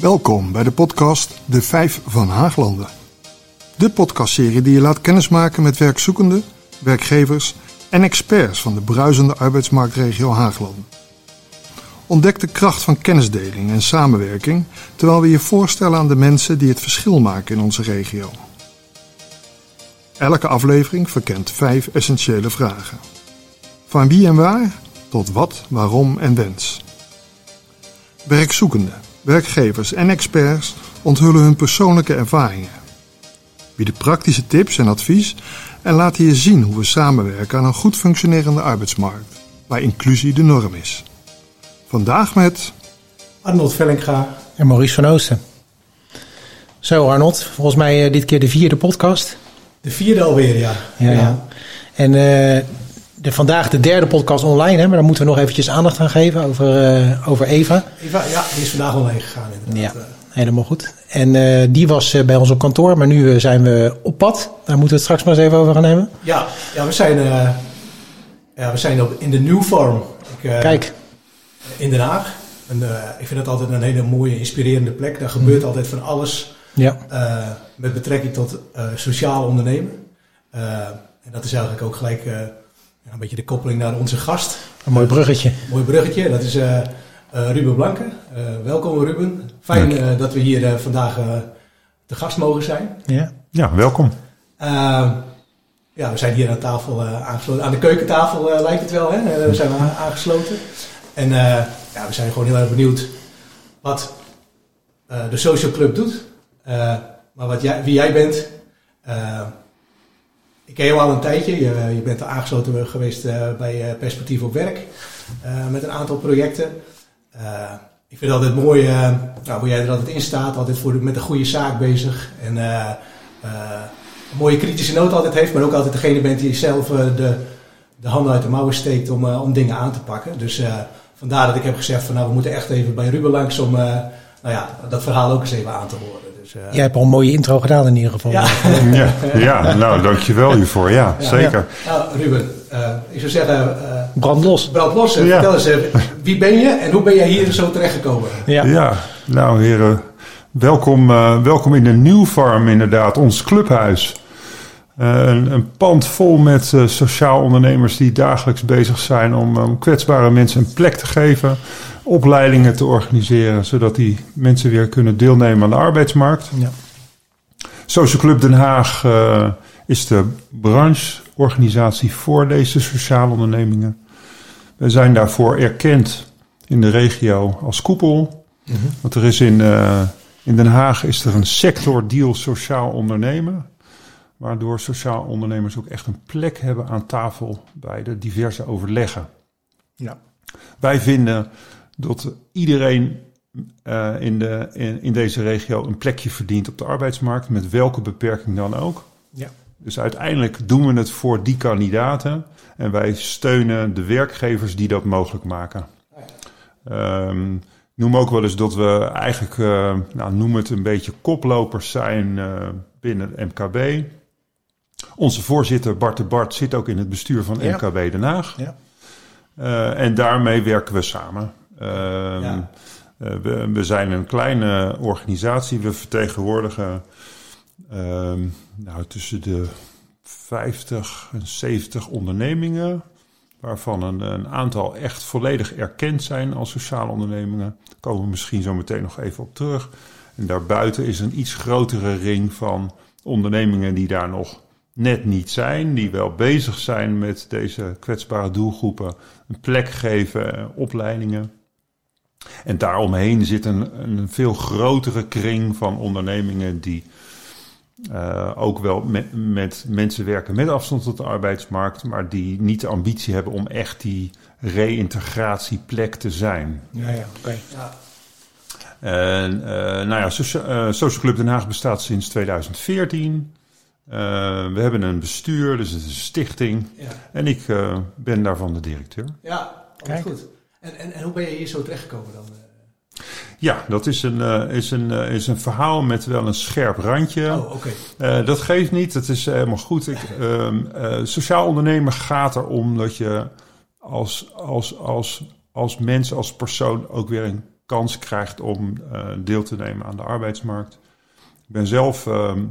Welkom bij de podcast De Vijf van Haaglanden. De podcastserie die je laat kennismaken met werkzoekenden, werkgevers en experts van de bruisende arbeidsmarktregio Haaglanden. Ontdek de kracht van kennisdeling en samenwerking terwijl we je voorstellen aan de mensen die het verschil maken in onze regio. Elke aflevering verkent vijf essentiële vragen. Van wie en waar tot wat, waarom en wens. Werkzoekenden, werkgevers en experts onthullen hun persoonlijke ervaringen. Bieden praktische tips en advies en laten je zien hoe we samenwerken aan een goed functionerende arbeidsmarkt, waar inclusie de norm is. Vandaag met Arnold Vellinga. En Maurice van Oosten. Zo Arnold, volgens mij eh, dit keer de vierde podcast. De vierde alweer, ja. Ja, ja. En eh, de, vandaag de derde podcast online, hè, maar daar moeten we nog eventjes aandacht aan geven over, eh, over Eva. Eva, ja, die is vandaag online gegaan inderdaad. Ja, helemaal goed. En eh, die was eh, bij ons op kantoor, maar nu zijn we op pad. Daar moeten we het straks maar eens even over gaan hebben. Ja, ja we zijn, ja, we zijn op, in de. Ik, eh, Kijk, In Den Haag. En, ik vind het altijd een hele mooie, inspirerende plek. Daar gebeurt altijd van alles ja, met betrekking tot sociaal ondernemen. En dat is eigenlijk ook gelijk een beetje de koppeling naar onze gast. een mooi bruggetje. Mooi bruggetje, dat is eh, eh, Ruben Blanke. Eh, welkom Ruben. Fijn eh, dat we hier eh, vandaag eh, te gast mogen zijn. Ja, Ja, welkom. Eh, ja, we zijn hier aan tafel eh, aangesloten. Aan de keukentafel lijkt het wel, hè? We zijn aangesloten. En eh, ja, we zijn gewoon heel erg benieuwd wat eh, de Social Club doet. Eh, maar wat jij, wie jij bent. Eh, ik ken jou al een tijdje. Je, je bent aangesloten geweest eh, bij eh, Perspectief op Werk. eh, met een aantal projecten. Eh, ik vind altijd mooi eh, nou, hoe jij er altijd in staat. Altijd voor met een goede zaak bezig. En eh, eh, een mooie kritische noot altijd heeft. Maar ook altijd degene bent die zelf eh, de, de handen uit de mouwen steekt om, eh, om dingen aan te pakken. Dus eh, vandaar dat ik heb gezegd van nou we moeten echt even bij Ruben langs om eh, nou ja, dat verhaal ook eens even aan te horen. Dus, eh, jij hebt al een mooie intro gedaan in ieder geval. ja. Ja, ja nou, dankjewel hiervoor. Ja, Ja. zeker. Nou, Ruben, eh, ik zou zeggen, eh Brand los. brand los. en Ja. Vertel eens, even, wie ben je en hoe ben jij hier zo terechtgekomen? Ja, Ja, nou heren, welkom, eh, welkom in de New Farm inderdaad, ons clubhuis. Eh, een, een pand vol met eh, sociaal ondernemers die dagelijks bezig zijn om um, kwetsbare mensen een plek te geven, opleidingen te organiseren, zodat die mensen weer kunnen deelnemen aan de arbeidsmarkt. Ja. Social Club Den Haag eh, is de brancheorganisatie voor deze sociale ondernemingen. We zijn daarvoor erkend in de regio als koepel. Mhm. Want er is in, eh, in Den Haag is er een sectordeal sociaal ondernemen. Waardoor sociaal ondernemers ook echt een plek hebben aan tafel bij de diverse overleggen. Ja. Wij vinden dat iedereen eh, in, de, in, in deze regio een plekje verdient op de arbeidsmarkt, met welke beperking dan ook. Ja. Dus uiteindelijk doen we het voor die kandidaten en wij steunen de werkgevers die dat mogelijk maken. Ehm, ik noem ook wel eens dat we eigenlijk, eh, nou, noem het een beetje koplopers zijn eh, binnen het MKB. Onze voorzitter Bart de Bart zit ook in het bestuur van. MKB Den Haag. Ja. En daarmee werken we samen. Ehm, Ja. eh, we, we zijn een kleine organisatie. We vertegenwoordigen ehm, nou, tussen de 50 en 70 ondernemingen. Waarvan een, een aantal echt volledig erkend zijn als sociale ondernemingen. Daar komen we misschien zo meteen nog even op terug. En daarbuiten is een iets grotere ring van ondernemingen die daar nog net niet zijn. Die wel bezig zijn met deze kwetsbare doelgroepen. Een plek geven, eh, opleidingen. En daaromheen zit een, een veel grotere kring van ondernemingen die eh, ook wel met, met mensen werken met afstand tot de arbeidsmarkt, maar die niet de ambitie hebben om echt die reïntegratieplek te zijn. Ja, ja, oké. Ja. En eh, nou ja, eh, Social Club Den Haag bestaat sinds 2014. Eh, we hebben een bestuur, dus het is een stichting. Ja, En ik eh, ben daarvan de directeur. ja dat Kijk. is goed. En, en, en hoe ben je hier zo terechtgekomen dan? eh? Ja, dat is een, eh, is, een, eh, is een verhaal met wel een scherp randje. Oh, oké. Dat geeft niet, dat is helemaal goed. Ik, ehm, eh, sociaal ondernemen gaat erom dat je als, als, als, als mens, als persoon ook weer een kans krijgt om deel te nemen aan de arbeidsmarkt. Ik ben zelf ehm,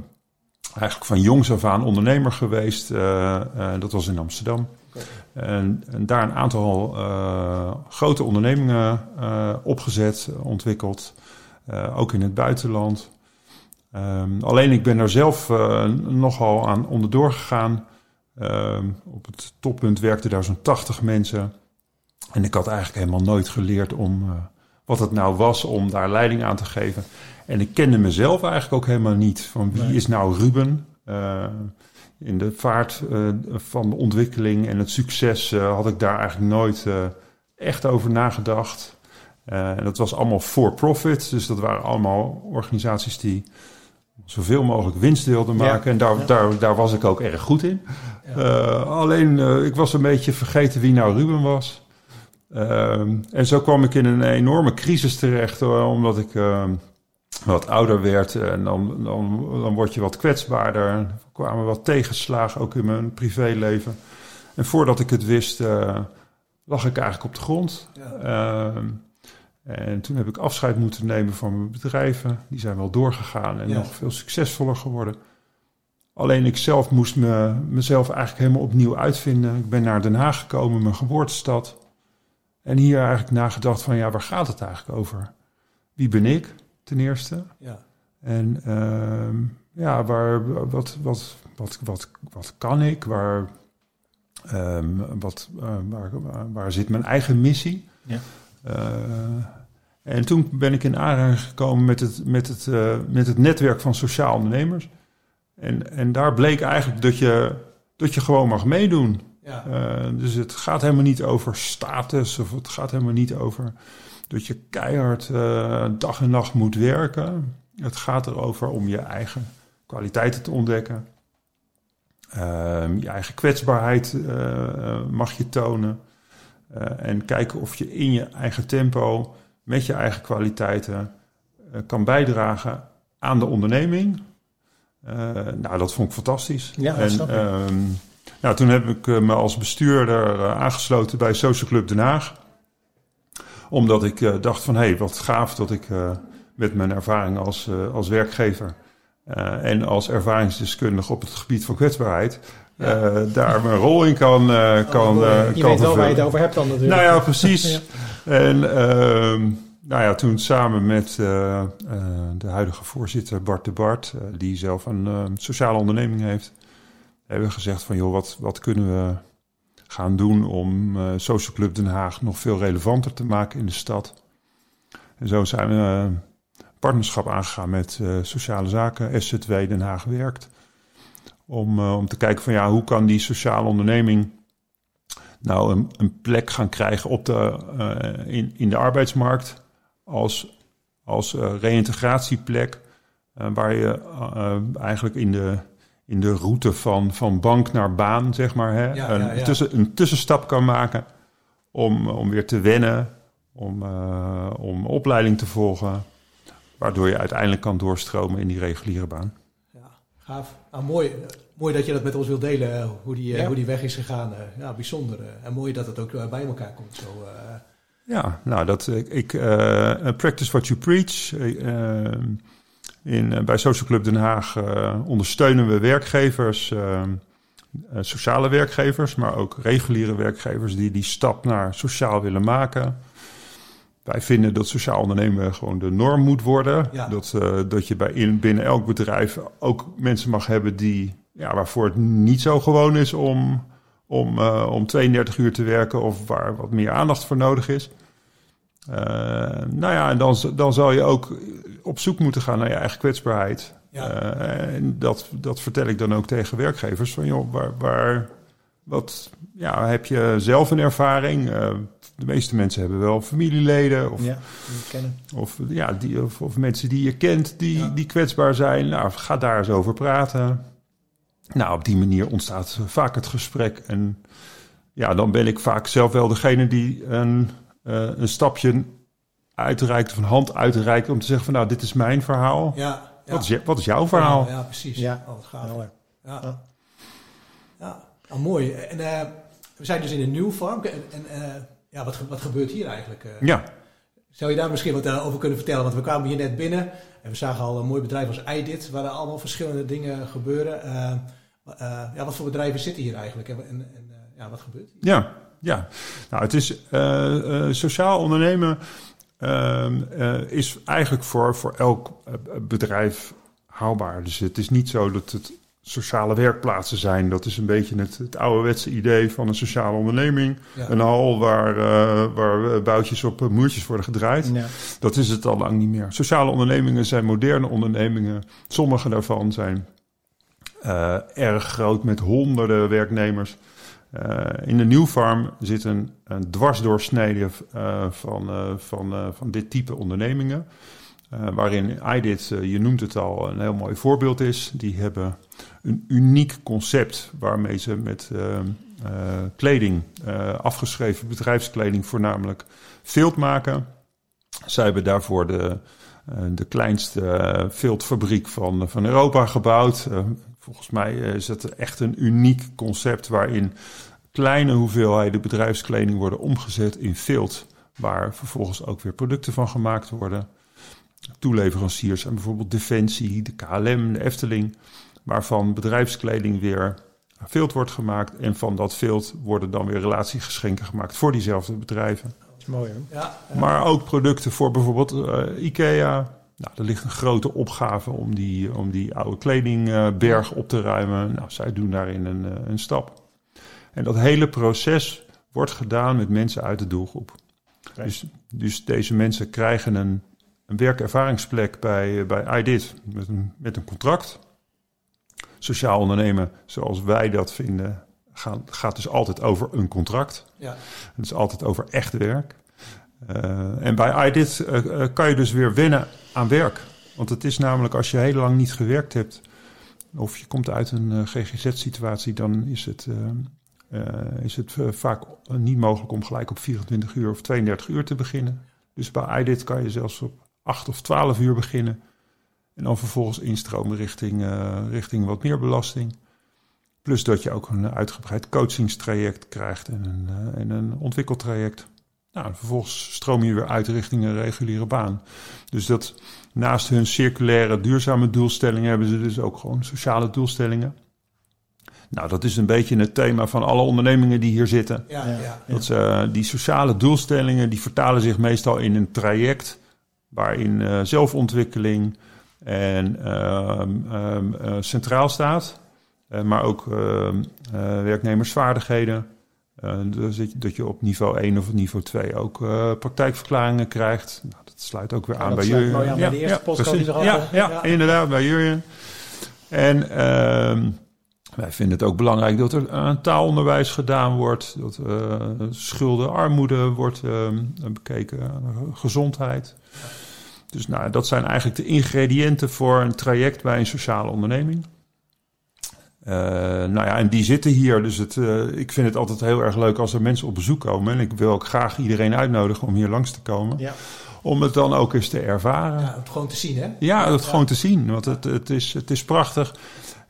eigenlijk van jongs af aan ondernemer geweest. dat was in Amsterdam. En, en, daar een aantal grote ondernemingen opgezet, ontwikkeld. ook in het buitenland. Um, alleen ik ben er zelf uh, nogal aan onderdoor gegaan. Um, op het toppunt werkten daar zo'n 80 mensen. En ik had eigenlijk helemaal nooit geleerd om uh, wat het nou was om daar leiding aan te geven. En ik kende mezelf eigenlijk ook helemaal niet. Van wie is nou Ruben? In de vaart van de ontwikkeling en het succes had ik daar eigenlijk nooit echt over nagedacht. en dat was allemaal for profit. Dus dat waren allemaal organisaties die zoveel mogelijk winst wilde maken. En daar, daar, daar was ik ook erg goed in. Alleen, ik was een beetje vergeten wie nou Ruben was. Uh, en zo kwam ik in een enorme crisis terecht, omdat ik ehm, wat ouder werd. En dan, dan, dan word je wat kwetsbaarder. Er kwamen wat tegenslagen, ook in mijn privéleven. En voordat ik het wist, eh, lag ik eigenlijk op de grond. Ja. Ehm, en toen heb ik afscheid moeten nemen van mijn bedrijven. Die zijn wel doorgegaan en nog veel succesvoller geworden. Alleen ik zelf moest me, mezelf eigenlijk helemaal opnieuw uitvinden. Ik ben naar Den Haag gekomen, mijn geboortestad. En hier eigenlijk nagedacht van, ja, waar gaat het eigenlijk over? Wie ben ik, ten eerste? Ja. En uh, ja, waar, wat, wat, wat, wat, wat kan ik? Waar, um, wat, uh, waar, waar, waar, zit mijn eigen missie? Ja. Uh, en toen ben ik in aanraking gekomen met het, met, het, uh, met het netwerk van sociaal ondernemers. En, en daar bleek eigenlijk dat je, dat je gewoon mag meedoen. Ja. Uh, dus het gaat helemaal niet over status of het gaat helemaal niet over dat je keihard uh, dag en nacht moet werken. Het gaat erover om je eigen kwaliteiten te ontdekken. je eigen kwetsbaarheid mag je tonen. en kijken of je in je eigen tempo met je eigen kwaliteiten kan bijdragen aan de onderneming. Nou, dat vond ik fantastisch. Ja, en, uh, nou, toen heb ik me als bestuurder eh, aangesloten bij Social Club Den Haag. Omdat ik dacht van, hé, hey, wat gaaf dat ik met mijn ervaring als, als werkgever... en als ervaringsdeskundige op het gebied van kwetsbaarheid... Ja. daar mijn rol in kan, uh, kan, uh, je kan weet wel waar je het over hebt dan natuurlijk. Nou ja, precies. ja. En uh, nou ja, toen samen met de huidige voorzitter Bart de Bart, die zelf een sociale onderneming heeft, hebben gezegd van joh, wat, wat kunnen we gaan doen om Social Club Den Haag nog veel relevanter te maken in de stad. En zo zijn we partnerschap aangegaan met Sociale Zaken, SZW Den Haag Werkt. Om, om te kijken van ja, hoe kan die sociale onderneming nou een, een plek gaan krijgen op de, in, in de arbeidsmarkt als, als reïntegratieplek. Waar je eigenlijk in de, in de route van, van bank naar baan, zeg maar, hè, ja, een, ja, ja. Tussen, een tussenstap kan maken om, om weer te wennen, om, om opleiding te volgen, waardoor je uiteindelijk kan doorstromen in die reguliere baan. Ja, gaaf. Ah, mooi mooi dat je dat met ons wilt delen, eh, hoe die, eh, hoe die weg is gegaan. Eh, ja, bijzonder. En mooi dat het ook bij elkaar komt. Zo, ja, nou, dat ik, practice what you preach. In, bij Social Club Den Haag ondersteunen we werkgevers, sociale werkgevers, maar ook reguliere werkgevers die die stap naar sociaal willen maken. Wij vinden dat sociaal ondernemen gewoon de norm moet worden. Ja. Dat, uh, dat je bij in, binnen elk bedrijf ook mensen mag hebben die ja, waarvoor het niet zo gewoon is om, om, uh, om 32 uur te werken of waar wat meer aandacht voor nodig is. Uh, nou ja, en dan, dan zal je ook op zoek moeten gaan naar je eigen kwetsbaarheid. Ja. Uh, en dat, dat vertel ik dan ook tegen werkgevers. Van joh, waar, waar wat, ja, heb je zelf een ervaring? de meeste mensen hebben wel familieleden of, ja, kennen. of, ja, die, of, of, mensen die je kent die, ja. die kwetsbaar zijn. Nou, ga daar eens over praten. Nou, op die manier ontstaat vaak het gesprek. En ja, dan ben ik vaak zelf wel degene die een, uh, een stapje uitreikt, of een hand uitreikt om te zeggen van nou, dit is mijn verhaal. Ja, ja. Wat, is, wat is jouw verhaal? Ja, ja precies. Ja, oh, gaaf. Ja, ja. ja. Oh, mooi. En uh, we zijn dus in een nieuw vorm. En, en uh, ja, wat, wat gebeurt hier eigenlijk? ja. Zou je daar misschien wat eh, over kunnen vertellen? Want we kwamen hier net binnen en we zagen al een mooi bedrijf als iDit, waar er allemaal verschillende dingen gebeuren. Uh, uh, ja, wat voor bedrijven zitten hier eigenlijk en, en, en ja, wat gebeurt hier? Ja, ja. Nou, het is sociaal ondernemen ehm, is eigenlijk voor, voor elk bedrijf haalbaar. Dus het is niet zo dat het sociale werkplaatsen zijn. Dat is een beetje het, het ouderwetse idee van een sociale onderneming. Een hal waar, uh, waar boutjes op muurtjes worden gedraaid. Ja. Dat is het al lang niet meer. Sociale ondernemingen zijn moderne ondernemingen. Sommige daarvan zijn uh, erg groot met honderden werknemers. Uh, in de Nieuwfarm zit een, een dwarsdoorsnede van, van, van dit type ondernemingen. Waarin iDit, je noemt het al, een heel mooi voorbeeld is. Die hebben een uniek concept waarmee ze met kleding, afgeschreven bedrijfskleding voornamelijk vilt maken. Zij hebben daarvoor de, de kleinste viltfabriek van, van Europa gebouwd. volgens mij is het echt een uniek concept waarin kleine hoeveelheden bedrijfskleding worden omgezet in vilt. Waar vervolgens ook weer producten van gemaakt worden toeleveranciers zijn bijvoorbeeld Defensie, de KLM, de Efteling, waarvan bedrijfskleding weer vilt wordt gemaakt. En van dat vilt worden dan weer relatiegeschenken gemaakt voor diezelfde bedrijven. Is mooi hè? Ja, Maar ook producten voor bijvoorbeeld uh, IKEA. Nou, er ligt een grote opgave om die, om die oude kledingberg op te ruimen. Nou, zij doen daarin een, eh, een stap. En dat hele proces wordt gedaan met mensen uit de doelgroep. Dus, dus deze mensen krijgen een een werkervaringsplek bij, bij iDit met een, met een contract. Sociaal ondernemen, zoals wij dat vinden, gaan, gaat dus altijd over een contract. Ja. Het is altijd over echt werk. Uh, en bij iDit uh, kan je dus weer wennen aan werk. Want het is namelijk als je heel lang niet gewerkt hebt, of je komt uit een uh, GGZ-situatie, dan is het, is het vaak niet mogelijk om gelijk op 24 uur of 32 uur te beginnen. Dus bij iDit kan je zelfs op 8 of 12 uur beginnen. En dan vervolgens instromen richting, richting wat meer belasting. Plus dat je ook een uitgebreid coachingstraject krijgt en een, uh, en een ontwikkeltraject. Nou, vervolgens stroom je weer uit richting een reguliere baan. Dus dat naast hun circulaire duurzame doelstellingen hebben ze dus ook gewoon sociale doelstellingen. Nou, dat is een beetje het thema van alle ondernemingen die hier zitten. Ja, ja, Dat ze, die sociale doelstellingen die vertalen zich meestal in een traject waarin uh, zelfontwikkeling en uh, uh, centraal staat, eh, maar ook ehm, werknemersvaardigheden. dus dat je op niveau 1 of niveau 2 ook praktijkverklaringen krijgt. Nou, dat sluit ook weer aan bij aan bij de eerste podcast die ja, ja, ja, inderdaad, bij jullie. En ehm, wij vinden het ook belangrijk dat er aan taalonderwijs gedaan wordt, dat uh, schulden, armoede wordt uh, bekeken, gezondheid. Dus nou, dat zijn eigenlijk de ingrediënten voor een traject bij een sociale onderneming. Uh, nou ja, en die zitten hier. Dus het, uh, ik vind het altijd heel erg leuk als er mensen op bezoek komen. En ik wil ook graag iedereen uitnodigen om hier langs te komen. Ja. Om het dan ook eens te ervaren. Ja, het gewoon te zien, hè? Ja, het gewoon te zien. Want het, het, is, het is prachtig.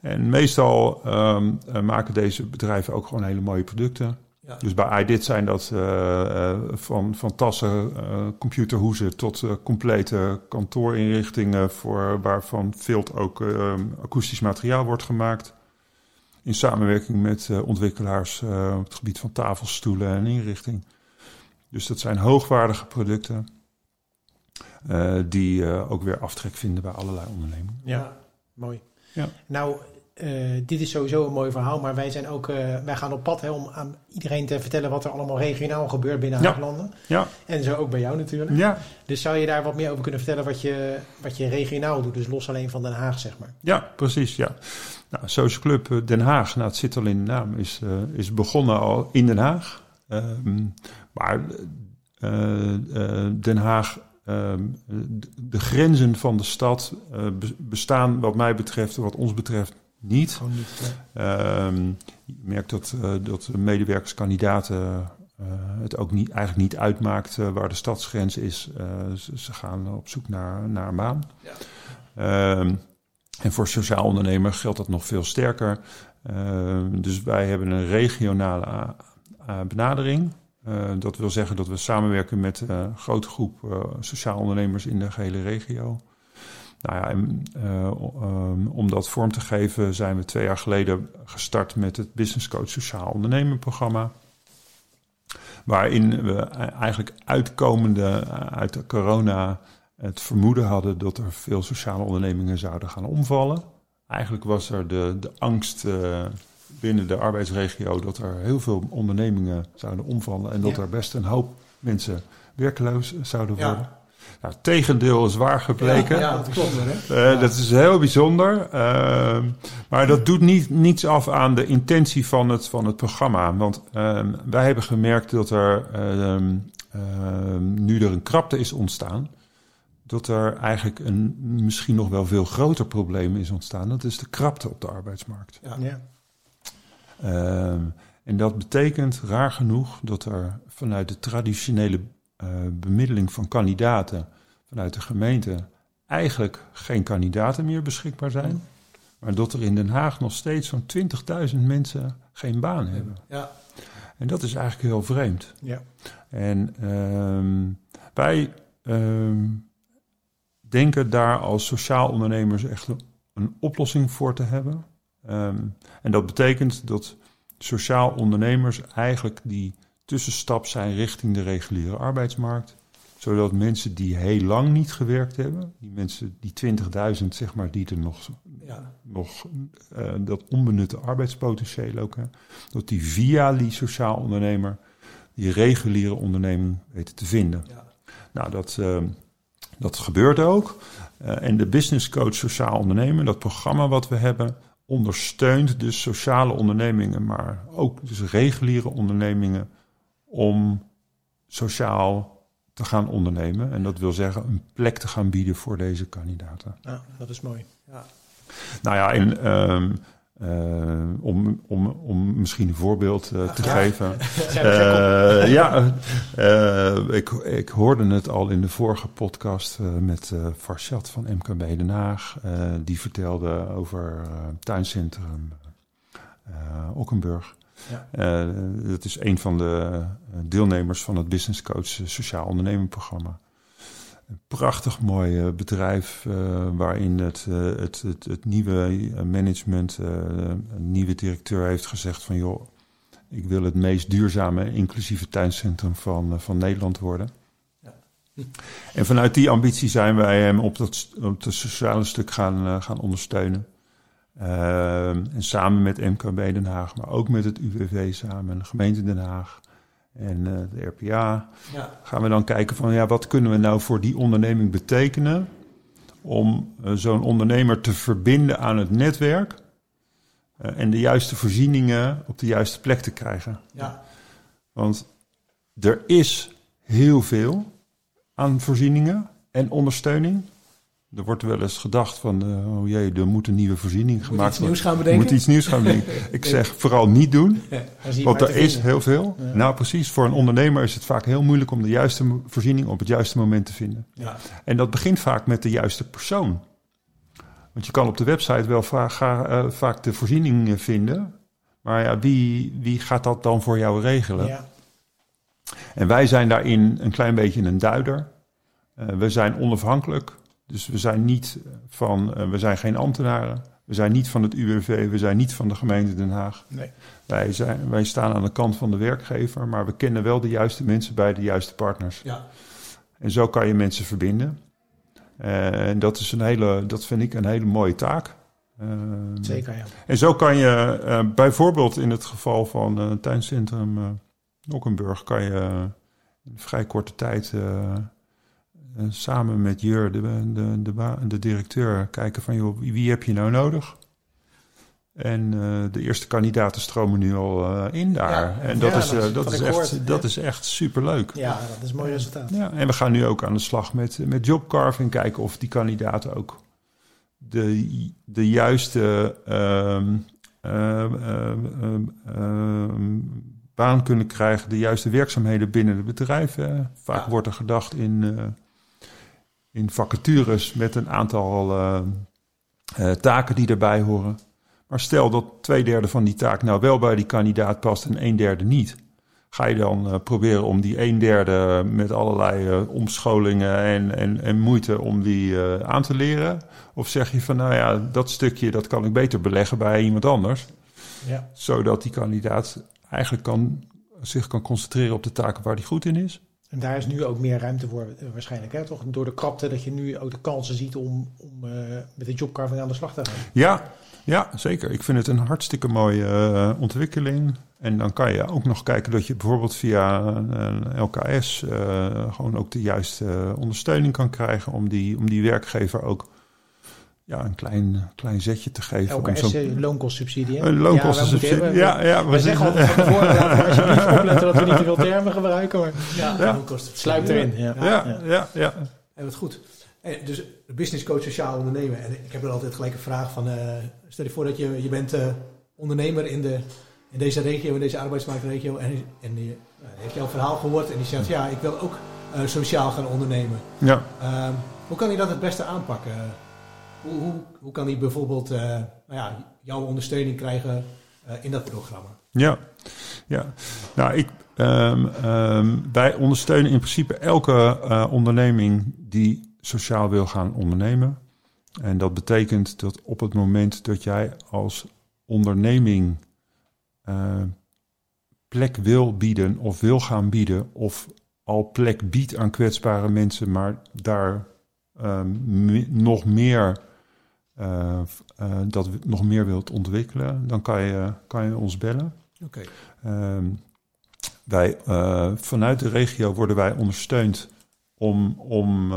En meestal um, maken deze bedrijven ook gewoon hele mooie producten. Ja. Dus bij iDit zijn dat uh, van, van tassen, uh, computerhoezen tot complete kantoorinrichtingen voor, waarvan veel ook akoestisch materiaal wordt gemaakt. In samenwerking met ontwikkelaars op het gebied van tafelstoelen en inrichting. Dus dat zijn hoogwaardige producten die ook weer aftrek vinden bij allerlei ondernemingen. Ja, mooi. Ja. Nou, uh, dit is sowieso een mooi verhaal, maar wij, zijn ook, uh, wij gaan op pad hè, om aan iedereen te vertellen wat er allemaal regionaal gebeurt binnen ja. Haaglanden. Ja. En zo ook bij jou natuurlijk. Ja. Dus zou je daar wat meer over kunnen vertellen wat je, wat je regionaal doet, dus los alleen van Den Haag, zeg maar? Ja, precies. Ja. Nou, Social Club eh, Den Haag, nou, het zit al in de naam, is, uh, is begonnen al in Den Haag. Um, maar Den Haag Um, de grenzen van de stad uh, bestaan, wat mij betreft, wat ons betreft, niet. niet um, je merkt dat, uh, dat medewerkerskandidaten uh, het ook niet, eigenlijk niet uitmaakt uh, waar de stadsgrens is. Ze, ze, gaan op zoek naar, naar een baan. Ja. Um, en voor sociaal ondernemer geldt dat nog veel sterker. dus wij hebben een regionale benadering. dat wil zeggen dat we samenwerken met een grote groep sociaal ondernemers in de gehele regio. Nou ja, en, um, om dat vorm te geven zijn we twee jaar geleden gestart met het Business Coach Sociaal Ondernemen programma. Waarin we eigenlijk uitkomende uit de corona het vermoeden hadden dat er veel sociale ondernemingen zouden gaan omvallen. Eigenlijk was er de, de angst uh, binnen de arbeidsregio dat er heel veel ondernemingen zouden omvallen en dat er best een hoop mensen werkloos zouden worden. Ja. Nou, het tegendeel is waar gebleken. Ja, dat klopt. Hè? Uh, dat is heel bijzonder. Uh, maar dat doet niet, niets af aan de intentie van het, van het programma. Want ehm, wij hebben gemerkt dat er ehm, nu er een krapte is ontstaan dat er eigenlijk een misschien nog wel veel groter probleem is ontstaan. Dat is de krapte op de arbeidsmarkt. Ja. ja. Uh, en dat betekent raar genoeg dat er vanuit de traditionele bemiddeling van kandidaten vanuit de gemeente eigenlijk geen kandidaten meer beschikbaar zijn. Maar dat er in Den Haag nog steeds zo'n 20.000 mensen geen baan hebben. Ja. En dat is eigenlijk heel vreemd. Ja. En uh, wij ehm, denken daar als sociaal ondernemers echt een, oplossing voor te hebben. Ehm, en dat betekent dat sociaal ondernemers eigenlijk die tussenstap zijn richting de reguliere arbeidsmarkt. Zodat mensen die heel lang niet gewerkt hebben, die mensen, die 20.000 zeg maar, die er nog, ja. nog uh, dat onbenutte arbeidspotentieel ook hebben, dat die via die sociaal ondernemer die reguliere onderneming weten te vinden. Ja. Nou, dat, uh, dat gebeurt ook. Uh, en de Business Coach Sociaal Ondernemen, dat programma wat we hebben, ondersteunt dus sociale ondernemingen, maar ook dus reguliere ondernemingen om sociaal te gaan ondernemen. En dat wil zeggen een plek te gaan bieden voor deze kandidaten. Ja, dat is mooi. Ja. Nou ja, en um, uh, om, om, om misschien een voorbeeld uh, te ja. geven. Uh, ja, ik, ik hoorde het al in de vorige podcast met Farshad van MKB Den Haag. die vertelde over tuincentrum Okkenburg. Ja. dat is een van de deelnemers van het Business Coach Sociaal Ondernemen programma. Een prachtig mooi eh, bedrijf uh, waarin het, uh, het, het, het, nieuwe management, een nieuwe directeur heeft gezegd van joh, ik wil het meest duurzame inclusieve tuincentrum van, van Nederland worden. Ja. En vanuit die ambitie zijn wij hem op, dat, op het sociale stuk gaan, gaan ondersteunen. En samen met MKB Den Haag, maar ook met het UWV samen en de gemeente Den Haag en uh, de RPA. Ja. Gaan we dan kijken van ja, wat kunnen we nou voor die onderneming betekenen om uh, zo'n ondernemer te verbinden aan het netwerk uh, en de juiste voorzieningen op de juiste plek te krijgen. Ja. Want er is heel veel aan voorzieningen en ondersteuning. Er wordt wel eens gedacht van, uh, oh jee, er moet een nieuwe voorziening gemaakt worden. Moet iets nieuws gaan bedenken? Moet iets nieuws gaan bedenken. Ik zeg vooral niet doen, want er is heel veel. Nou precies, voor een ondernemer is het vaak heel moeilijk om de juiste voorziening op het juiste moment te vinden. Ja. En dat begint vaak met de juiste persoon. Want je kan op de website wel vaak, uh, vaak de voorziening vinden, maar ja, wie, wie gaat dat dan voor jou regelen? Ja. En wij zijn daarin een klein beetje een duider. Uh, we zijn onafhankelijk. Dus we zijn niet van, uh, we zijn geen ambtenaren. We zijn niet van het UWV, we zijn niet van de gemeente Den Haag. Nee. Wij, zijn, wij staan aan de kant van de werkgever, maar we kennen wel de juiste mensen bij de juiste partners. Ja. En zo kan je mensen verbinden. Uh, en dat, is een hele, dat vind ik een hele mooie taak. Uh, Zeker, ja. En zo kan je uh, bijvoorbeeld in het geval van het tuincentrum Nokkenburg... kan je in vrij korte tijd uh, samen met Jur, de, de, de, de, directeur, kijken van joh, wie heb je nou nodig? En uh, de eerste kandidaten stromen nu al uh, in daar. Ja, en dat, ja, is, dat, dat is, echt, hoort, dat is echt superleuk. Ja, dat is een mooi resultaat. Ja, en we gaan nu ook aan de slag met, met jobcarving. Kijken of die kandidaten ook de, de juiste um, um, baan kunnen krijgen. De juiste werkzaamheden binnen het bedrijf. Vaak wordt er gedacht in in vacatures met een aantal uh, uh, taken die erbij horen. Maar stel dat twee derde van die taak nou wel bij die kandidaat past en een derde niet. Ga je dan proberen om die een derde met allerlei omscholingen en, en, en moeite om die aan te leren? Of zeg je van nou ja, dat stukje dat kan ik beter beleggen bij iemand anders. Ja. Zodat die kandidaat eigenlijk kan, zich kan concentreren op de taken waar hij goed in is. En daar is nu ook meer ruimte voor eh, waarschijnlijk, hè? toch? Door de krapte dat je nu ook de kansen ziet om, om uh, met de jobcarving aan de slag te gaan. Ja, ja, zeker. Ik vind het een hartstikke mooie uh, ontwikkeling. En dan kan je ook nog kijken dat je bijvoorbeeld via een LKS gewoon ook de juiste ondersteuning kan krijgen om die, om die werkgever ook ja, een klein, klein zetje te geven. Om zo... loonkostsubsidie. Een loonkostensubsidie, ja, ja, ja. We, zeggen altijd van tevoren, alsjeblieft opletten dat we niet te veel termen gebruiken. Maar ja, ja. sluip erin. Ja, ja, ja. ja, En wat goed. Dus business coach sociaal ondernemen. En ik heb er altijd gelijk een vraag van, uh, stel je voor dat je, je bent uh, ondernemer in, de, in deze regio, in deze arbeidsmarktregio. En, en je uh, heeft jouw verhaal gehoord en die zegt, ja, ik wil ook sociaal gaan ondernemen. Ja. Ehm, hoe kan je dat het beste aanpakken? Hoe, hoe, kan hij bijvoorbeeld uh, nou ja, jouw ondersteuning krijgen uh, in dat programma? Ja, ja. nou ik, um, um, wij ondersteunen in principe elke uh, onderneming die sociaal wil gaan ondernemen. En dat betekent dat op het moment dat jij als onderneming plek wil bieden of wil gaan bieden of al plek biedt aan kwetsbare mensen, maar daar um, nog meer uh, uh, dat nog meer wilt ontwikkelen, dan kan je, kan je ons bellen. Oké. Okay. Um, wij, uh, vanuit de regio worden wij ondersteund om, om,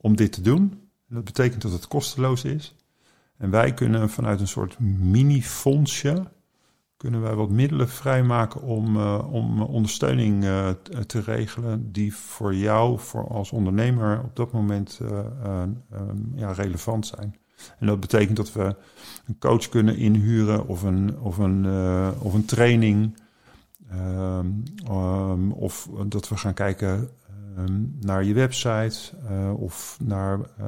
om dit te doen. Dat betekent dat het kosteloos is. En wij kunnen vanuit een soort mini-fondsje kunnen wij wat middelen vrijmaken om, om ondersteuning te regelen die voor jou voor als ondernemer op dat moment ja, relevant zijn. En dat betekent dat we een coach kunnen inhuren of een, of een, uh, of een training. Um, um, of dat we gaan kijken um, naar je website uh, of naar uh,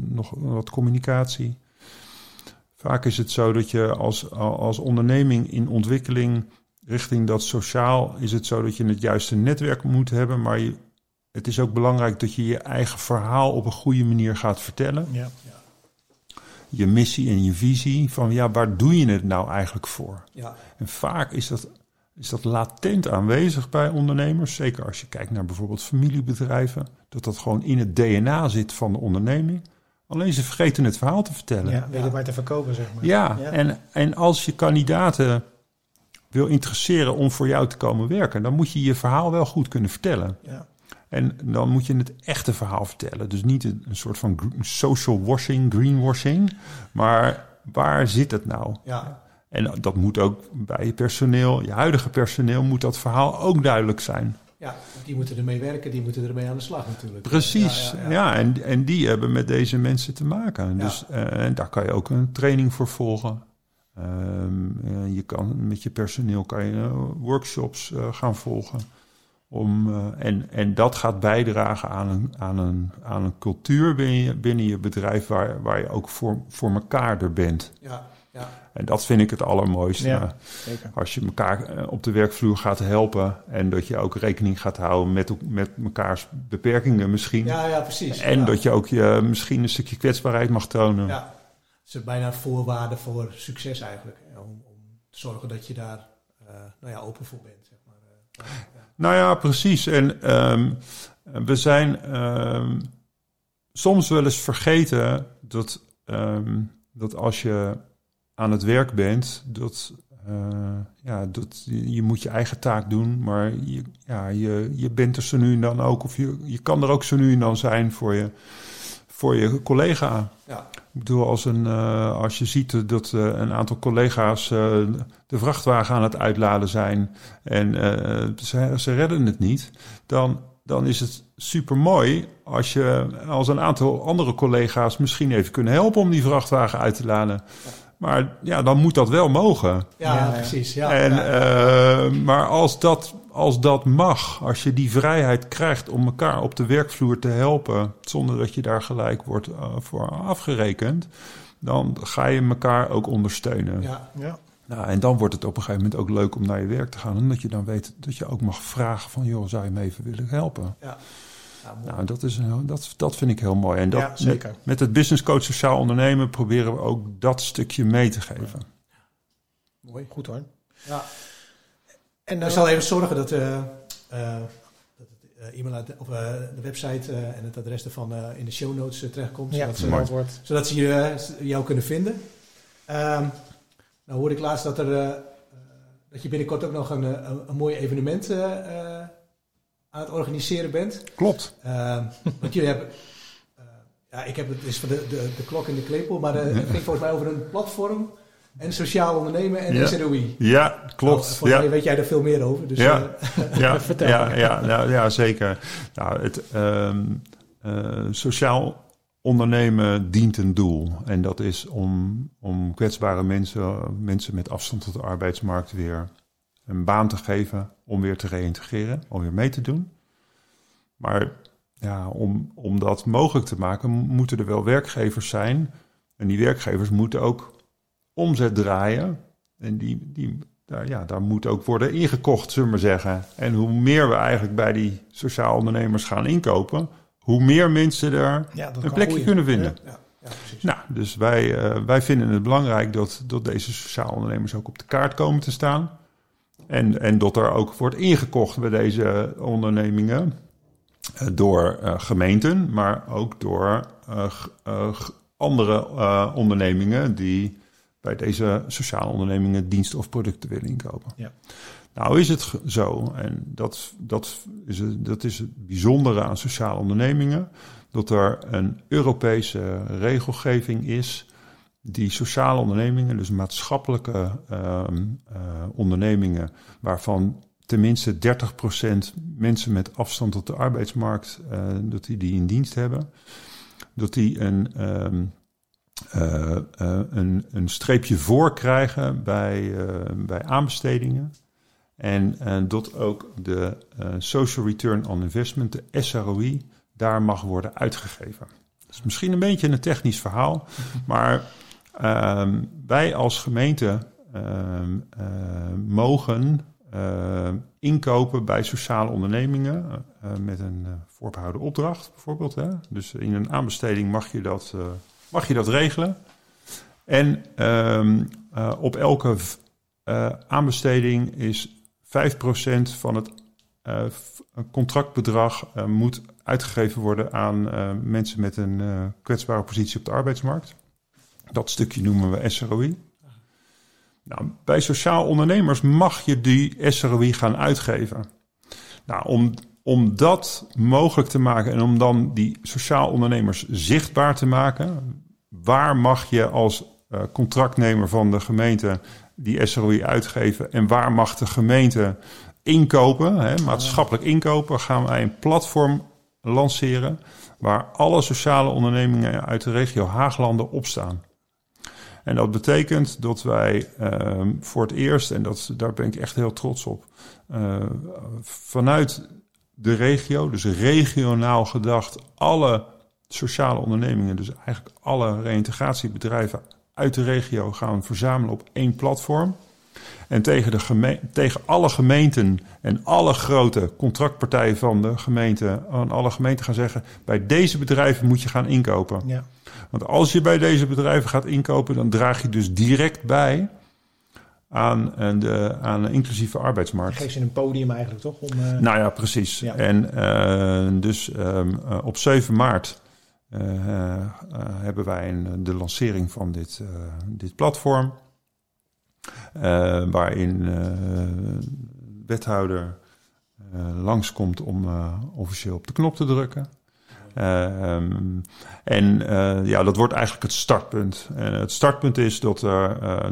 nog wat communicatie. Vaak is het zo dat je als, als onderneming in ontwikkeling richting dat sociaal is het zo dat je het juiste netwerk moet hebben, maar je, het is ook belangrijk dat je je eigen verhaal op een goede manier gaat vertellen. Ja, ja je missie en je visie van ja, waar doe je het nou eigenlijk voor? Ja. En vaak is dat, is dat latent aanwezig bij ondernemers, zeker als je kijkt naar bijvoorbeeld familiebedrijven, dat dat gewoon in het DNA zit van de onderneming. Alleen ze vergeten het verhaal te vertellen. Ja, weten waar te verkopen, zeg maar. Ja, ja, En, en als je kandidaten wil interesseren om voor jou te komen werken, dan moet je je verhaal wel goed kunnen vertellen. Ja. En dan moet je het echte verhaal vertellen. Dus niet een, soort van social washing, greenwashing. Maar waar zit het nou? Ja. En dat moet ook bij je personeel, je huidige personeel, moet dat verhaal ook duidelijk zijn. Ja, die moeten ermee werken, die moeten ermee aan de slag natuurlijk. Precies, ja, ja, en, en die hebben met deze mensen te maken. Dus uh, en daar kan je ook een training voor volgen. Um, je kan met je personeel kan je uh, workshops gaan volgen. Om, uh, en, en dat gaat bijdragen aan een, aan een, aan een cultuur binnen je, binnen je bedrijf waar, waar je ook voor, voor elkaar er bent. Ja, ja. En dat vind ik het allermooiste. Ja, zeker. Als je elkaar eh, op de werkvloer gaat helpen en dat je ook rekening gaat houden met, met mekaars beperkingen misschien. Ja, ja precies. En dat je ook je, misschien een stukje kwetsbaarheid mag tonen. Ja, dat is bijna voorwaarde voor succes eigenlijk. Om, om te zorgen dat je daar uh, nou ja, open voor bent. Nou ja, precies. En um, we zijn um, soms wel eens vergeten dat, um, dat als je aan het werk bent, dat, uh, ja, dat je moet je eigen taak doen, maar je, ja, je, je bent er zo nu en dan ook, of je, je kan er ook zo nu en dan zijn voor je, voor je collega. Ja. Ik bedoel, als, een, uh, als je ziet dat uh, een aantal collega's uh, de vrachtwagen aan het uitladen zijn en ze, ze redden het niet, dan, dan is het super mooi als je als een aantal andere collega's misschien even kunnen helpen om die vrachtwagen uit te laden. Maar ja, dan moet dat wel mogen. Ja, ja precies. Ja, en, maar als dat als dat mag, als je die vrijheid krijgt om elkaar op de werkvloer te helpen, zonder dat je daar gelijk wordt uh, voor afgerekend, dan ga je elkaar ook ondersteunen. Ja, ja. Nou, en dan wordt het op een gegeven moment ook leuk om naar je werk te gaan. Omdat je dan weet dat je ook mag vragen van... joh, zou je me even willen helpen? Ja. nou, dat, is, dat, dat vind ik heel mooi. En dat, ja, zeker. Met, met, het Business Coach Sociaal Ondernemen... proberen we ook dat stukje mee te geven. Mooi, goed hoor. Ja. En dan zal even zorgen dat... Uh, e of de website en het adres ervan in de show notes terechtkomt. Ja, zodat, ze, zodat ze jou kunnen vinden. Um, nou hoorde ik laatst dat, er, uh, dat je binnenkort ook nog een, een, een mooi evenement uh, aan het organiseren bent. Klopt. want jullie hebben... ja, ik heb het is van de, de, de klok in de klepel, maar het ging volgens mij over een platform en sociaal ondernemen en ja. SROI. Ja, klopt. Nou, ja. weet jij er veel meer over. Dus ja, ja, vertel. Ja, ja, nou, ja, zeker. Nou, het um, uh, sociaal ondernemen dient een doel. En dat is om, om kwetsbare mensen, mensen met afstand tot de arbeidsmarkt weer een baan te geven om weer te reïntegreren, om weer mee te doen. Maar ja, om, om dat mogelijk te maken, moeten er wel werkgevers zijn. En die werkgevers moeten ook omzet draaien. En die, die, daar, ja, daar moet ook worden ingekocht, zullen we maar zeggen. En hoe meer we eigenlijk bij die sociaal ondernemers gaan inkopen, hoe meer mensen er een plekje kunnen vinden. Ja, ja, nou, dus wij, uh, wij vinden het belangrijk dat, dat deze sociaal ondernemers ook op de kaart komen te staan. En, en dat er ook wordt ingekocht bij deze ondernemingen. Uh, door uh, gemeenten, maar ook door andere ondernemingen die bij deze sociale ondernemingen diensten of producten willen inkopen. Ja. Nou is het zo, en dat, dat, is, het, dat is het bijzondere aan sociale ondernemingen, dat er een Europese regelgeving is die sociale ondernemingen, dus maatschappelijke uh, uh, ondernemingen, waarvan tenminste 30% mensen met afstand tot de arbeidsmarkt, uh, dat die die in dienst hebben, dat die een, um, een, een streepje voor krijgen bij, bij aanbestedingen. En dat ook de Social Return on Investment, de SROI, daar mag worden uitgegeven. Dat is misschien een beetje een technisch verhaal, maar um, wij als gemeente uh, mogen inkopen bij sociale ondernemingen met een voorbehouden opdracht bijvoorbeeld. Hè? Dus in een aanbesteding mag je dat, mag je dat regelen. En um, op elke aanbesteding is 5% van het uh, contractbedrag moet uitgegeven worden aan mensen met een kwetsbare positie op de arbeidsmarkt. Dat stukje noemen we SROI. Nou, bij sociaal ondernemers mag je die SROI gaan uitgeven. Nou, om, om dat mogelijk te maken en om dan die sociaal ondernemers zichtbaar te maken, waar mag je als contractnemer van de gemeente die SROI uitgeven en waar mag de gemeente inkopen, hè, maatschappelijk inkopen, gaan wij een platform lanceren waar alle sociale ondernemingen uit de regio Haaglanden op staan. En dat betekent dat wij uh, voor het eerst, en dat, daar ben ik echt heel trots op, uh, vanuit de regio, dus regionaal gedacht, alle sociale ondernemingen, dus eigenlijk alle reïntegratiebedrijven uit de regio gaan verzamelen op één platform. En tegen, de tegen alle gemeenten en alle grote contractpartijen van de gemeente, aan alle gemeenten gaan zeggen: bij deze bedrijven moet je gaan inkopen. Ja. Want als je bij deze bedrijven gaat inkopen, dan draag je dus direct bij aan, de, aan een inclusieve arbeidsmarkt. Geef je een podium eigenlijk toch? Om, uh... Nou ja, precies. En uh, dus um, op 7 maart hebben wij een, de lancering van dit, dit platform. waarin wethouder langskomt om officieel op de knop te drukken. Um, en ja, dat wordt eigenlijk het startpunt. En het startpunt is dat,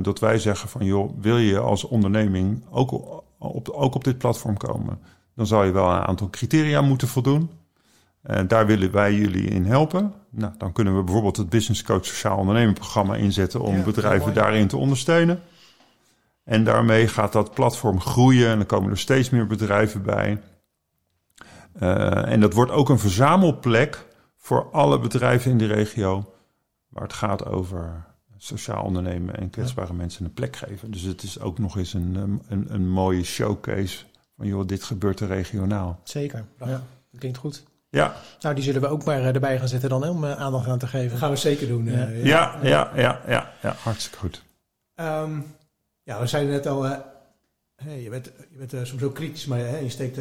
dat wij zeggen van joh, wil je als onderneming ook op, ook op dit platform komen? Dan zou je wel een aantal criteria moeten voldoen. Uh, daar willen wij jullie in helpen. Nou, dan kunnen we bijvoorbeeld het Business Coach Sociaal Ondernemen programma inzetten om bedrijven daarin te ondersteunen. En daarmee gaat dat platform groeien en dan komen er steeds meer bedrijven bij. Uh, en dat wordt ook een verzamelplek voor alle bedrijven in de regio waar het gaat over sociaal ondernemen en kwetsbare mensen een plek geven. Dus het is ook nog eens een, een, een mooie showcase van joh, dit gebeurt er regionaal. Zeker, ja, dat klinkt goed. Ja. Nou, die zullen we ook maar erbij gaan zetten dan, om aandacht aan te geven. Dat gaan we zeker doen. Ja, ja, ja, ja, ja, ja, hartstikke goed. Um, ja, we zeiden net al, hey, je bent, je bent soms ook kritisch, maar hè, je steekt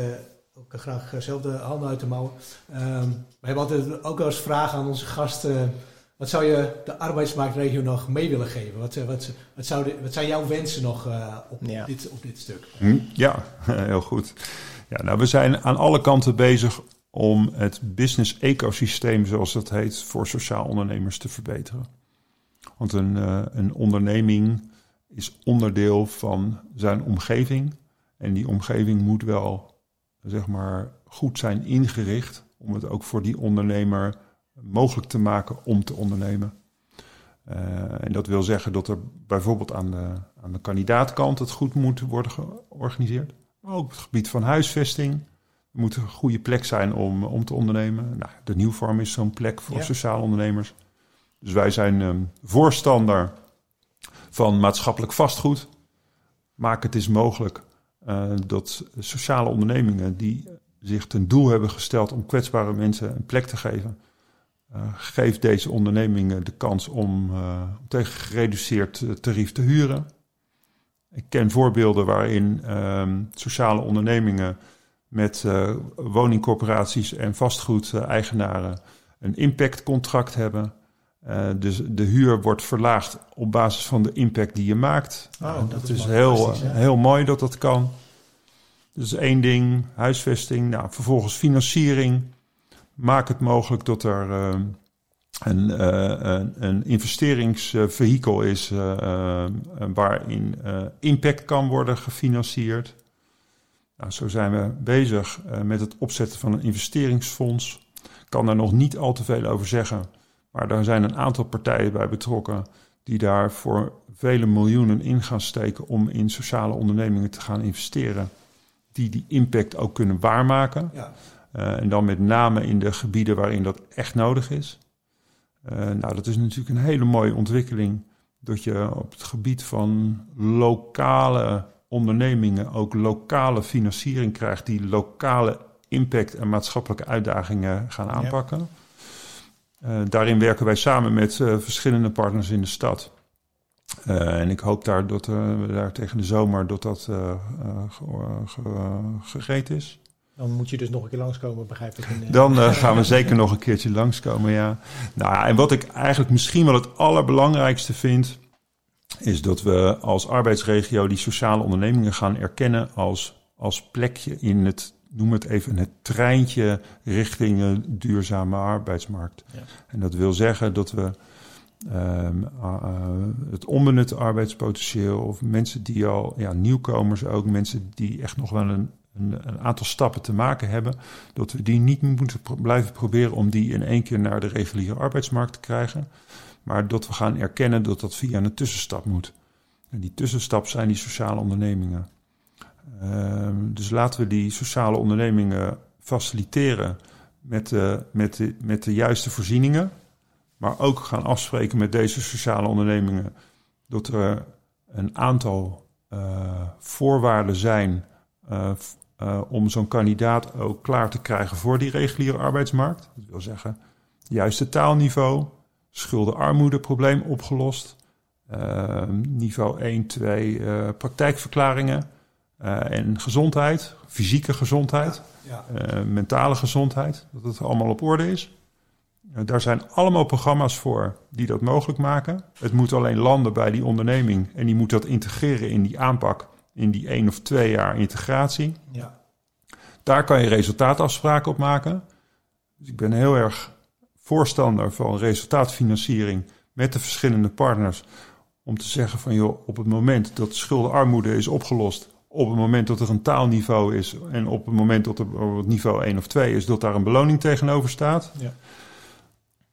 ook graag zelf de handen uit de mouwen. Um, we hebben altijd ook wel eens vragen aan onze gasten. Wat zou je de arbeidsmarktregio nog mee willen geven? Wat, wat, wat, zou de, wat zijn jouw wensen nog uh, op, ja. dit, op dit stuk? Hm, ja, heel goed. Ja, nou, we zijn aan alle kanten bezig om het business ecosysteem, zoals dat heet, voor sociaal ondernemers te verbeteren. Want een, uh, een onderneming is onderdeel van zijn omgeving. En die omgeving moet wel, zeg maar, goed zijn ingericht om het ook voor die ondernemer mogelijk te maken om te ondernemen. Uh, en dat wil zeggen dat er bijvoorbeeld aan de, aan de kandidaatkant het goed moet worden georganiseerd. Maar ook op het gebied van huisvesting. Er moet een goede plek zijn om, om te ondernemen. Nou, de Nieuwfarm is zo'n plek voor ja. sociale ondernemers. Dus wij zijn um, voorstander van maatschappelijk vastgoed. Maak het eens mogelijk uh, dat sociale ondernemingen die zich ten doel hebben gesteld om kwetsbare mensen een plek te geven, uh, geef deze ondernemingen de kans om uh, tegen gereduceerd tarief te huren. Ik ken voorbeelden waarin um, sociale ondernemingen met uh, woningcorporaties en vastgoedeigenaren een impactcontract hebben. Uh, dus de huur wordt verlaagd op basis van de impact die je maakt. Oh, dat, dat, is, heel, heel mooi dat dat kan. Dus één ding, huisvesting. Nou, vervolgens financiering. Maak het mogelijk dat er uh, een, een, een investeringsvehikel is waarin impact kan worden gefinancierd. Nou, zo zijn we bezig met het opzetten van een investeringsfonds. Ik kan daar nog niet al te veel over zeggen. Maar daar zijn een aantal partijen bij betrokken die daar voor vele miljoenen in gaan steken om in sociale ondernemingen te gaan investeren. Die die impact ook kunnen waarmaken. Ja. Uh, en dan met name in de gebieden waarin dat echt nodig is. Uh, nou, dat is natuurlijk een hele mooie ontwikkeling. Dat je op het gebied van lokale ondernemingen ook lokale financiering krijgt die lokale impact en maatschappelijke uitdagingen gaan aanpakken. Ja. Uh, daarin werken wij samen met uh, verschillende partners in de stad. Uh, en ik hoop daar dat we daar tegen de zomer dat dat gegeten is. Dan moet je dus nog een keer langskomen, begrijp ik. In, Dan gaan we zeker nog een keertje langskomen, ja. Nou, en wat ik eigenlijk misschien wel het allerbelangrijkste vind, is dat we als arbeidsregio die sociale ondernemingen gaan erkennen als, als plekje in het noem het even, het treintje richting een duurzame arbeidsmarkt. Ja. En dat wil zeggen dat we um, uh, het onbenutte arbeidspotentieel of mensen die al, ja, nieuwkomers ook, mensen die echt nog wel een, een, een, aantal stappen te maken hebben, dat we die niet moeten pro blijven proberen om die in één keer naar de reguliere arbeidsmarkt te krijgen, maar dat we gaan erkennen dat dat via een tussenstap moet. En die tussenstap zijn die sociale ondernemingen. Um, dus laten we die sociale ondernemingen faciliteren met de, met, de, met de juiste voorzieningen. Maar ook gaan afspreken met deze sociale ondernemingen dat er een aantal uh, voorwaarden zijn uh, uh, om zo'n kandidaat ook klaar te krijgen voor die reguliere arbeidsmarkt. Dat wil zeggen, juiste taalniveau, schuldenarmoedeprobleem opgelost, ehm, niveau 1, 2 praktijkverklaringen. Uh, en gezondheid, fysieke gezondheid, ja, ja. Uh, mentale gezondheid, dat het allemaal op orde is. Daar zijn allemaal programma's voor die dat mogelijk maken. Het moet alleen landen bij die onderneming en die moet dat integreren in die aanpak, in die één of twee jaar integratie. Ja. Daar kan je resultaatafspraken op maken. Dus ik ben heel erg voorstander van resultaatfinanciering met de verschillende partners. Om te zeggen van joh, op het moment dat schuldenarmoede is opgelost, op het moment dat er een taalniveau is en op het moment dat er niveau 1 of 2 is, dat daar een beloning tegenover staat. Ja.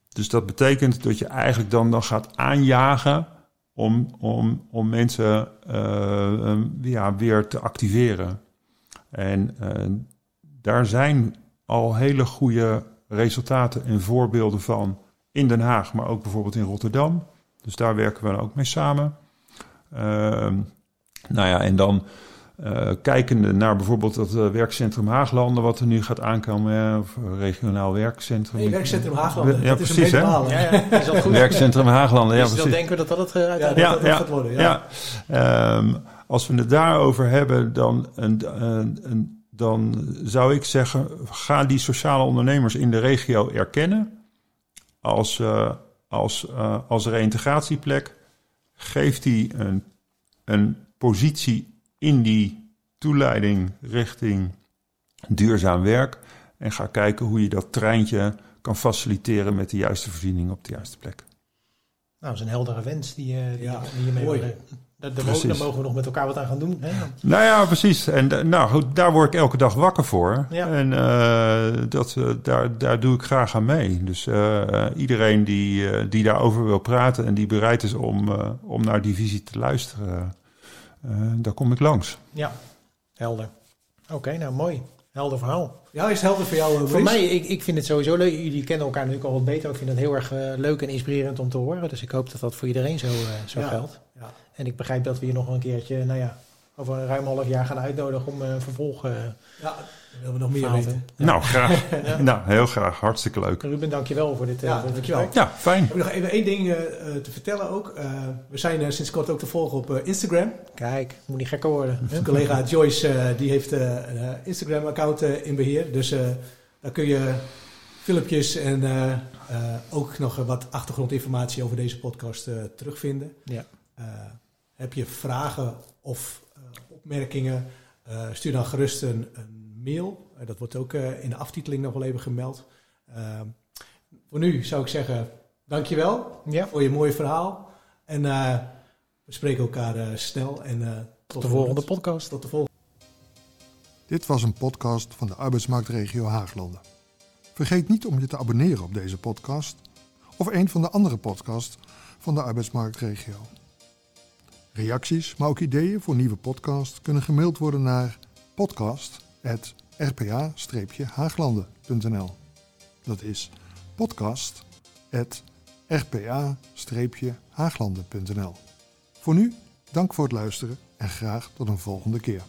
Dus dat betekent dat je eigenlijk dan, dan gaat aanjagen om, om, om mensen uh, ja, weer te activeren. En uh, daar zijn al hele goede resultaten en voorbeelden van in Den Haag, maar ook bijvoorbeeld in Rotterdam. Dus daar werken we ook mee samen. Ehm, nou ja, en dan uh, kijkende naar bijvoorbeeld dat uh, werkcentrum Haaglanden, wat er nu gaat aankomen, of regionaal werkcentrum. Nee, werkcentrum Haaglanden. Ja, precies. Hè? Ja, ja, is dat goed? Werkcentrum Haaglanden, ja, dus precies. dan denken we dat dat het uh, ja, ja, dat, dat gaat worden. Ja. ja. Um, als we het daarover hebben, dan, en, en, dan zou ik zeggen: ga die sociale ondernemers in de regio erkennen als, als, als reintegratieplek. Geef die een, een positie in die toeleiding richting duurzaam werk. En ga kijken hoe je dat treintje kan faciliteren met de juiste voorziening op de juiste plek. Nou, dat is een heldere wens die, die, ja, die je mee wil. Daar, daar, mogen, daar, mogen we nog met elkaar wat aan gaan doen. Hè? Nou ja, precies. En nou goed, daar word ik elke dag wakker voor. Ja. En uh, dat, uh, daar, daar doe ik graag aan mee. Dus uh, iedereen die, die daarover wil praten en die bereid is om, om naar die visie te luisteren, daar kom ik langs. Ja, helder. Oké, nou mooi. Helder verhaal. Ja, is het helder voor jou? Voor mij, ik, ik vind het sowieso leuk. Jullie kennen elkaar natuurlijk al wat beter. Ik vind het heel erg uh, leuk en inspirerend om te horen. Dus ik hoop dat dat voor iedereen zo, uh, zo ja. geldt. Ja. En ik begrijp dat we hier nog een keertje, nou ja, over een ruim half jaar gaan uitnodigen om uh, een vervolg. ja, willen we nog meer weten. te- Nou, graag. Nou, heel graag. Hartstikke leuk. Ruben, dankjewel voor dit. eh, Ja, dankjewel. Ja, fijn. Ik heb nog even één ding eh, eh, te vertellen ook. Eh, we zijn sinds kort ook te volgen op Instagram. Kijk, moet niet gekker worden. Mijn collega Joyce eh, die heeft eh, een Instagram-account in beheer. Dus eh, daar kun je filmpjes en eh, eh, ook nog wat achtergrondinformatie over deze podcast eh, terugvinden. Ja. Eh, heb je vragen of eh, opmerkingen, eh, stuur dan gerust een, een mail. Eh, dat wordt ook eh, in de aftiteling nog wel even gemeld. Eh, voor nu zou ik zeggen, dankjewel Ja, voor je mooie verhaal. En eh, we spreken elkaar eh, snel. En, eh, tot de volgende podcast. Tot de volgende. Dit was een podcast van de arbeidsmarktregio Haaglanden. Vergeet niet om je te abonneren op deze podcast of een van de andere podcasts van de arbeidsmarktregio. Reacties, maar ook ideeën voor nieuwe podcasts kunnen gemaild worden naar podcast.rpa-haaglanden.nl. Dat is podcast.rpa-haaglanden.nl. Voor nu, dank voor het luisteren en graag tot een volgende keer.